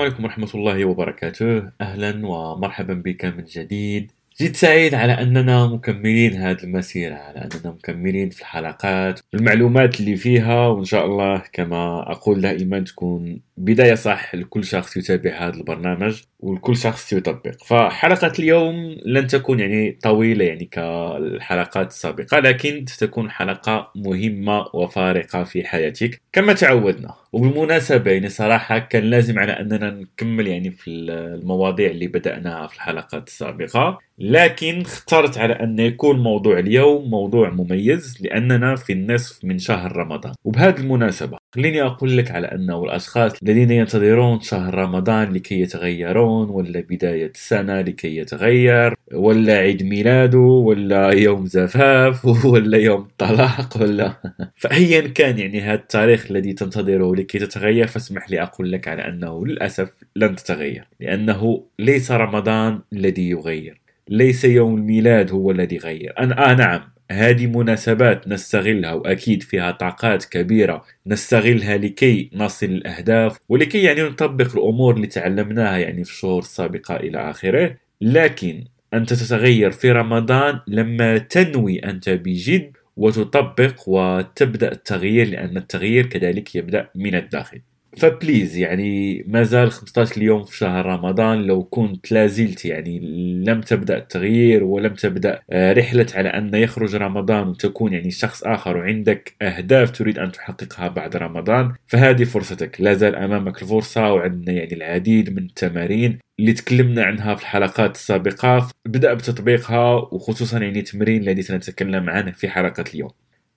السلام عليكم ورحمة الله وبركاته. أهلا ومرحبا بك من جديد. جد سعيد على أننا مكملين هذه المسيرة على أننا مكملين في الحلقات المعلومات اللي فيها وإن شاء الله كما أقول دائما تكون بداية صح لكل شخص يتابع هذا البرنامج ولكل شخص يطبق. فحلقة اليوم لن تكون يعني طويلة يعني كالحلقات السابقة لكن ستكون حلقة مهمة وفارقة في حياتك. كما تعودنا وبالمناسبة يعني صراحة كان لازم على أننا نكمل يعني في المواضيع اللي بدأناها في الحلقات السابقة. لكن اخترت على أن يكون موضوع اليوم موضوع مميز لأننا في النصف من شهر رمضان. وبهذه المناسبة خليني أقول لك على أنه الأشخاص الذين ينتظرون شهر رمضان لكي يتغيرون ولا بداية السنة لكي يتغير. ولا عيد ميلاده ولا يوم زفاف ولا يوم طلاق ولا فأيا كان يعني هذا التاريخ الذي تنتظره لكي تتغير فاسمح لي أقول لك على أنه للأسف لن تتغير لأنه ليس رمضان الذي يغير ليس يوم الميلاد هو الذي يغير. أنا آه نعم هذه مناسبات نستغلها وأكيد فيها طاقات كبيرة نستغلها لكي نصل الأهداف ولكي يعني نطبق الأمور اللي تعلمناها يعني في الشهور السابقة إلى آخره. لكن انت تتغير في رمضان لما تنوي أنت بجد وتطبق وتبدأ التغيير لأن التغيير كذلك يبدأ من الداخل. فبليز يعني ما زال 15 يوم في شهر رمضان لو كنت لازلت يعني لم تبدأ التغيير ولم تبدأ آه، رحلة على أن يخرج رمضان وتكون يعني شخص آخر وعندك أهداف تريد أن تحققها بعد رمضان فهذه فرصتك. لا زال أمامك الفرصة وعندنا يعني العديد من التمارين اللي تكلمنا عنها في الحلقات السابقة. ابدا بتطبيقها وخصوصا يعني التمرين الذي سنتكلم عنه في حلقة اليوم.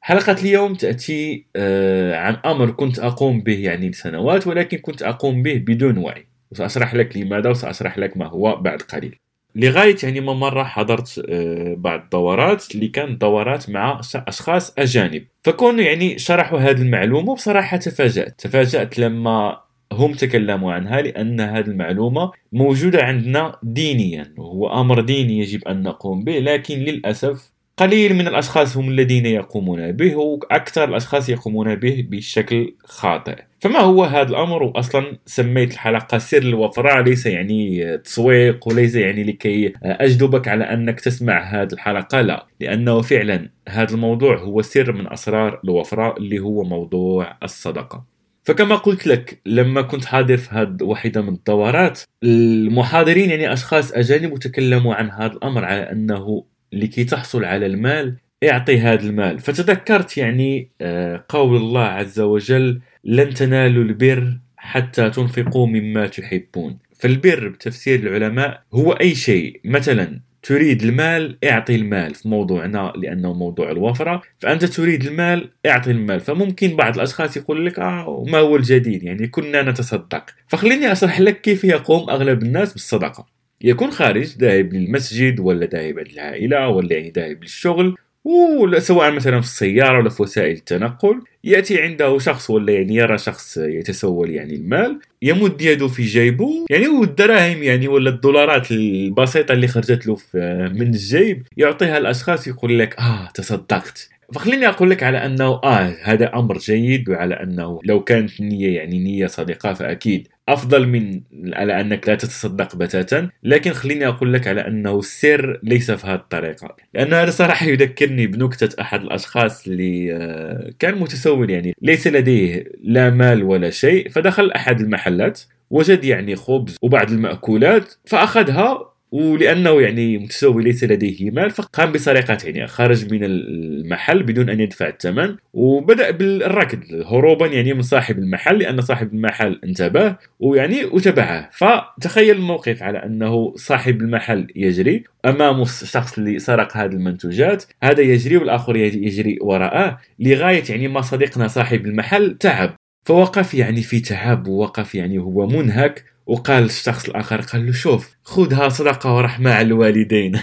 حلقة اليوم تأتي آه، عن أمر كنت أقوم به يعني لسنوات ولكن كنت أقوم به بدون وعي. وسأشرح لك لماذا وسأشرح لك ما هو بعد قليل. لغاية يعني ما مرة حضرت آه، بعض الدورات اللي كانت دورات مع أشخاص أجانب. فكونوا يعني شرحوا هذه المعلومة وبصراحة تفاجأت. تفاجأت لما هم تكلموا عنها لأن هذه المعلومة موجودة عندنا دينيا وهو أمر ديني يجب أن نقوم به لكن للأسف قليل من الأشخاص هم الذين يقومون به وأكثر الأشخاص يقومون به بشكل خاطئ. فما هو هذا الأمر؟ وأصلا سميت الحلقة سر الوفرة ليس يعني تسويق وليس يعني لكي أجذبك على أنك تسمع هذه الحلقة لا. لأنه فعلا هذا الموضوع هو سر من أسرار الوفرة اللي هو موضوع الصدقة. فكما قلت لك لما كنت حاضر في هذه واحدة من الدورات المحاضرين يعني أشخاص أجانب وتكلموا عن هذا الأمر على أنه لكي تحصل على المال اعطي هذا المال. فتذكرت يعني آه، قول الله عز وجل لن تنالوا البر حتى تنفقوا مما تحبون. فالبر بتفسير العلماء هو أي شيء. مثلا تريد المال اعطي المال في موضوعنا لأنه موضوع الوفرة. فأنت تريد المال اعطي المال. فممكن بعض الأشخاص يقول لك آه ما هو الجديد؟ يعني كنا نتصدق. فخليني أشرح لك كيف يقوم أغلب الناس بالصدقة. يكون خارج ذاهب للمسجد ولا ذاهب للعائله ولا يعني ذاهب للشغل ولا سواء مثلا في السيارة ولا في وسائل التنقل يأتي عنده شخص ولا يعني يرى شخص يتسول يعني المال يمد يده في جيبه يعني والدراهم يعني ولا الدولارات البسيطة اللي خرجت له من الجيب يعطيها الاشخاص يقول لك آه تصدقت. فخليني أقول لك على أنه آه هذا أمر جيد وعلى أنه لو كانت النيه يعني نية صادقة فأكيد أفضل من على أنك لا تتصدق بتاتا. لكن خليني أقول لك على أنه السر ليس في هذه الطريقة. لأن هذا صراحة يذكرني بنكتة أحد الأشخاص اللي آه، كان متسول يعني ليس لديه لا مال ولا شيء فدخل أحد المحلات وجد يعني خبز وبعض المأكولات فأخذها ولأنه يعني متسوي ليس لديه مال فقام بسرقه يعني خرج من المحل بدون أن يدفع الثمن وبدأ بالركض. هروبا يعني من صاحب المحل لأن صاحب المحل انتبه ويعني وتبعه. فتخيل الموقف على أنه صاحب المحل يجري امامه الشخص اللي سرق هذه المنتوجات هذا يجري والآخر يجري وراءه لغاية يعني ما صديقنا صاحب المحل تعب. فوقف يعني في تعب ووقف يعني هو منهك وقال الشخص الآخر قال له شوف خذها صدقة ورحمة على الوالدين.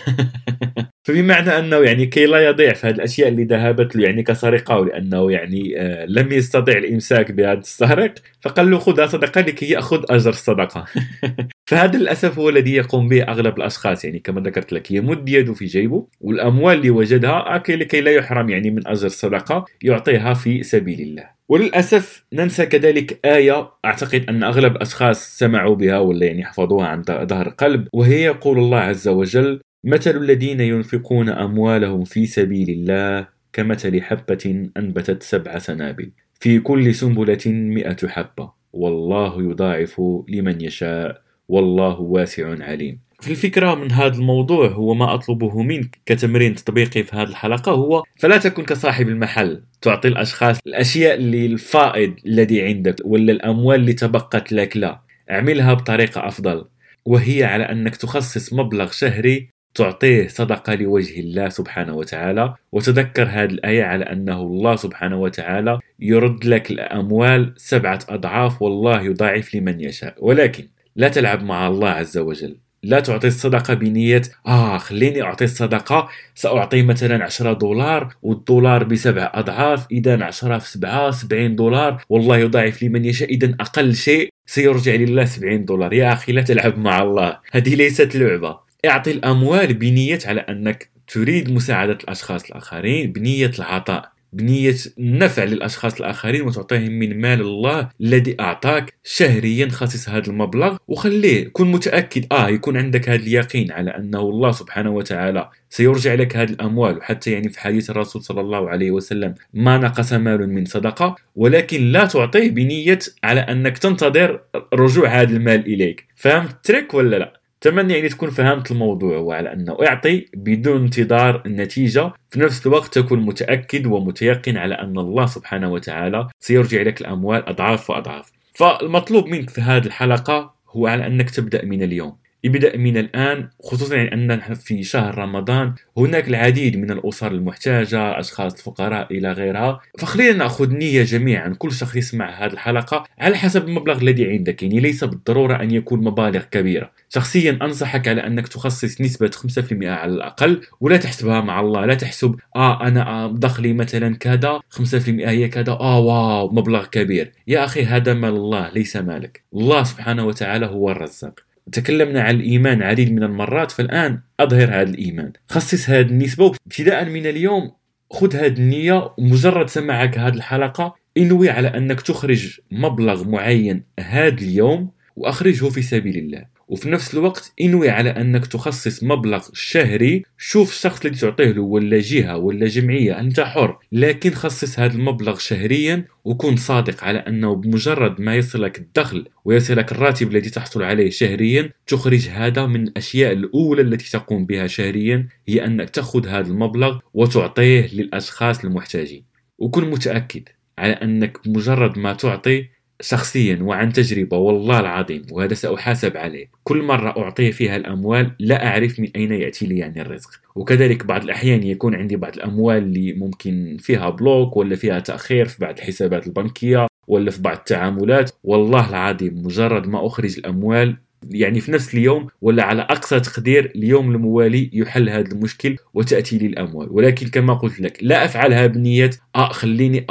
فبمعنى أنه يعني كي لا يضيع في هذه الأشياء اللي ذهبت له يعني كسرقة ولأنه يعني آه لم يستطع الإمساك بهذا السارق فقال له خذها صدقة لكي يأخذ أجر الصدقة. فهذا للأسف هو الذي يقوم به أغلب الأشخاص يعني كما ذكرت لك يمد يده في جيبه والأموال اللي وجدها لكي لا يحرم يعني من أجر الصدقة يعطيها في سبيل الله. وللأسف ننسى كذلك آية أعتقد أن أغلب الاشخاص سمعوا بها ولا يعني حفظوها عن ظهر قلب وهي يقول الله عز وجل مثل الذين ينفقون أموالهم في سبيل الله كمثل حبة أنبتت سبع سنابل في كل سنبلة مئة حبة والله يضاعف لمن يشاء والله واسع عليم. في الفكرة من هذا الموضوع هو ما أطلبه منك كتمرين تطبيقي في هذه الحلقة هو فلا تكن كصاحب المحل تعطي الأشخاص الأشياء اللي الفائض الذي عندك ولا الأموال اللي تبقت لك لا. اعملها بطريقة أفضل وهي على أنك تخصص مبلغ شهري تعطيه صدقة لوجه الله سبحانه وتعالى وتذكر هذه الآية على أنه الله سبحانه وتعالى يرد لك الأموال سبعة أضعاف والله يضاعف لمن يشاء. ولكن لا تلعب مع الله عز وجل. لا تعطي الصدقة بنية. آه خليني أعطي الصدقة. سأعطي مثلا 10 دولار والدولار بسبع أضعاف. إذا 10 في 7 70 دولار. والله يضاعف لمن يشاء. إذا أقل شيء سيرجع لله 70 دولار. يا أخي لا تلعب مع الله. هذه ليست لعبة. اعطي الأموال بنية على أنك تريد مساعدة الأشخاص الآخرين بنية العطاء. بنية النفع للأشخاص الآخرين وتعطيهم من مال الله الذي أعطاك شهريا خصص هذا المبلغ وخليه كن متأكد آه يكون عندك هذا اليقين على أنه الله سبحانه وتعالى سيرجع لك هذه الأموال وحتى يعني في حديث الرسول صلى الله عليه وسلم ما نقص مال من صدقة ولكن لا تعطيه بنية على أنك تنتظر رجوع هذا المال إليك فهمت التريك ولا لا؟ أتمنى يعني تكون فهمت الموضوع وعلى أنه أعطي بدون انتظار النتيجة. في نفس الوقت تكون متأكد ومتيقن على أن الله سبحانه وتعالى سيرجع لك الأموال أضعاف وأضعاف. فالمطلوب منك في هذه الحلقة هو على أنك تبدأ من اليوم. ابدأ من الآن خصوصا يعني أن في شهر رمضان هناك العديد من الأسر المحتاجة أشخاص الفقراء إلى غيرها. فخلينا نأخذ نية جميعا كل شخص يسمع هذه الحلقة على حسب المبلغ الذي عندك. يعني ليس بالضرورة أن يكون مبالغ كبيرة. شخصيا أنصحك على أنك تخصص نسبة 5% على الأقل ولا تحسبها مع الله. لا تحسب آه أنا دخلي مثلا كذا 5% هي كذا. آه واو مبلغ كبير. يا أخي هذا مال الله ليس مالك. الله سبحانه وتعالى هو الرزاق. تكلمنا عن الإيمان عديد من المرات فالآن أظهر هذا الإيمان. خصص هذه النسبة ابتداء من اليوم خذ هذه النية ومجرد سماعك هذه الحلقة إنوي على أنك تخرج مبلغ معين هذا اليوم وأخرجه في سبيل الله. وفي نفس الوقت انوي على أنك تخصص مبلغ شهري. شوف الشخص اللي تعطيه له ولا جهة ولا جمعية أنت حر. لكن خصص هذا المبلغ شهريا وكن صادق على أنه بمجرد ما يصلك الدخل ويصلك الراتب الذي تحصل عليه شهريا تخرج هذا من الأشياء الأولى التي تقوم بها شهريا هي أنك تأخذ هذا المبلغ وتعطيه للأشخاص المحتاجين. وكن متأكد على أنك مجرد ما تعطي شخصيا وعن تجربة والله العظيم وهذا سأحاسب عليه. كل مرة أعطي فيها الأموال لا أعرف من أين يأتي لي يعني الرزق. وكذلك بعض الأحيان يكون عندي بعض الأموال اللي ممكن فيها بلوك ولا فيها تأخير في بعض الحسابات البنكية ولا في بعض التعاملات. والله العظيم مجرد ما أخرج الأموال يعني في نفس اليوم ولا على أقصى تقدير اليوم الموالي يحل هذا المشكل وتأتي لي الأموال. ولكن كما قلت لك لا أفعلها بنية آه خليني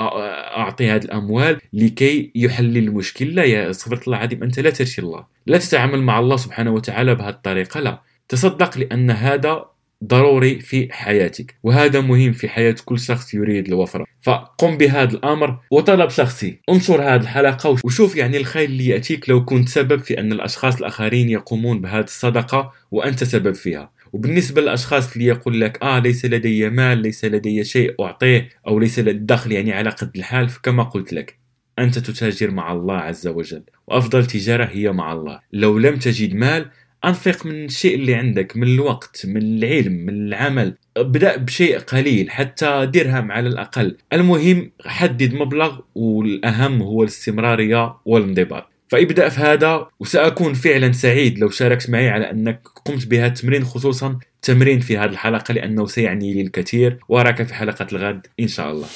أعطي هذه الأموال لكي يحل المشكل. لا يا صفر الله العظيم أنت لا ترشي الله لا تتعامل مع الله سبحانه وتعالى بهذه الطريقة لا. تصدق لأن هذا ضروري في حياتك وهذا مهم في حياة كل شخص يريد الوفرة. فقم بهذا الأمر وطلب شخصي انشر هذه الحلقة وشوف يعني الخير اللي يأتيك لو كنت سبب في أن الأشخاص الآخرين يقومون بهذه الصدقة وأنت سبب فيها. وبالنسبة للأشخاص اللي يقول لك آه ليس لدي مال ليس لدي شيء أعطيه أو ليس لدي دخل يعني على قد الحال. فكما قلت لك أنت تتاجر مع الله عز وجل وأفضل تجارة هي مع الله. لو لم تجد مال أنفق من الشيء اللي عندك من الوقت من العلم من العمل. ابدأ بشيء قليل حتى درهم على الأقل. المهم حدد مبلغ والأهم هو الاستمرارية والانضباط. فابدأ في هذا وسأكون فعلا سعيد لو شاركت معي على أنك قمت بهذا التمرين خصوصا تمرين في هذه الحلقة لأنه سيعني لي الكثير وأراك في حلقة الغد إن شاء الله.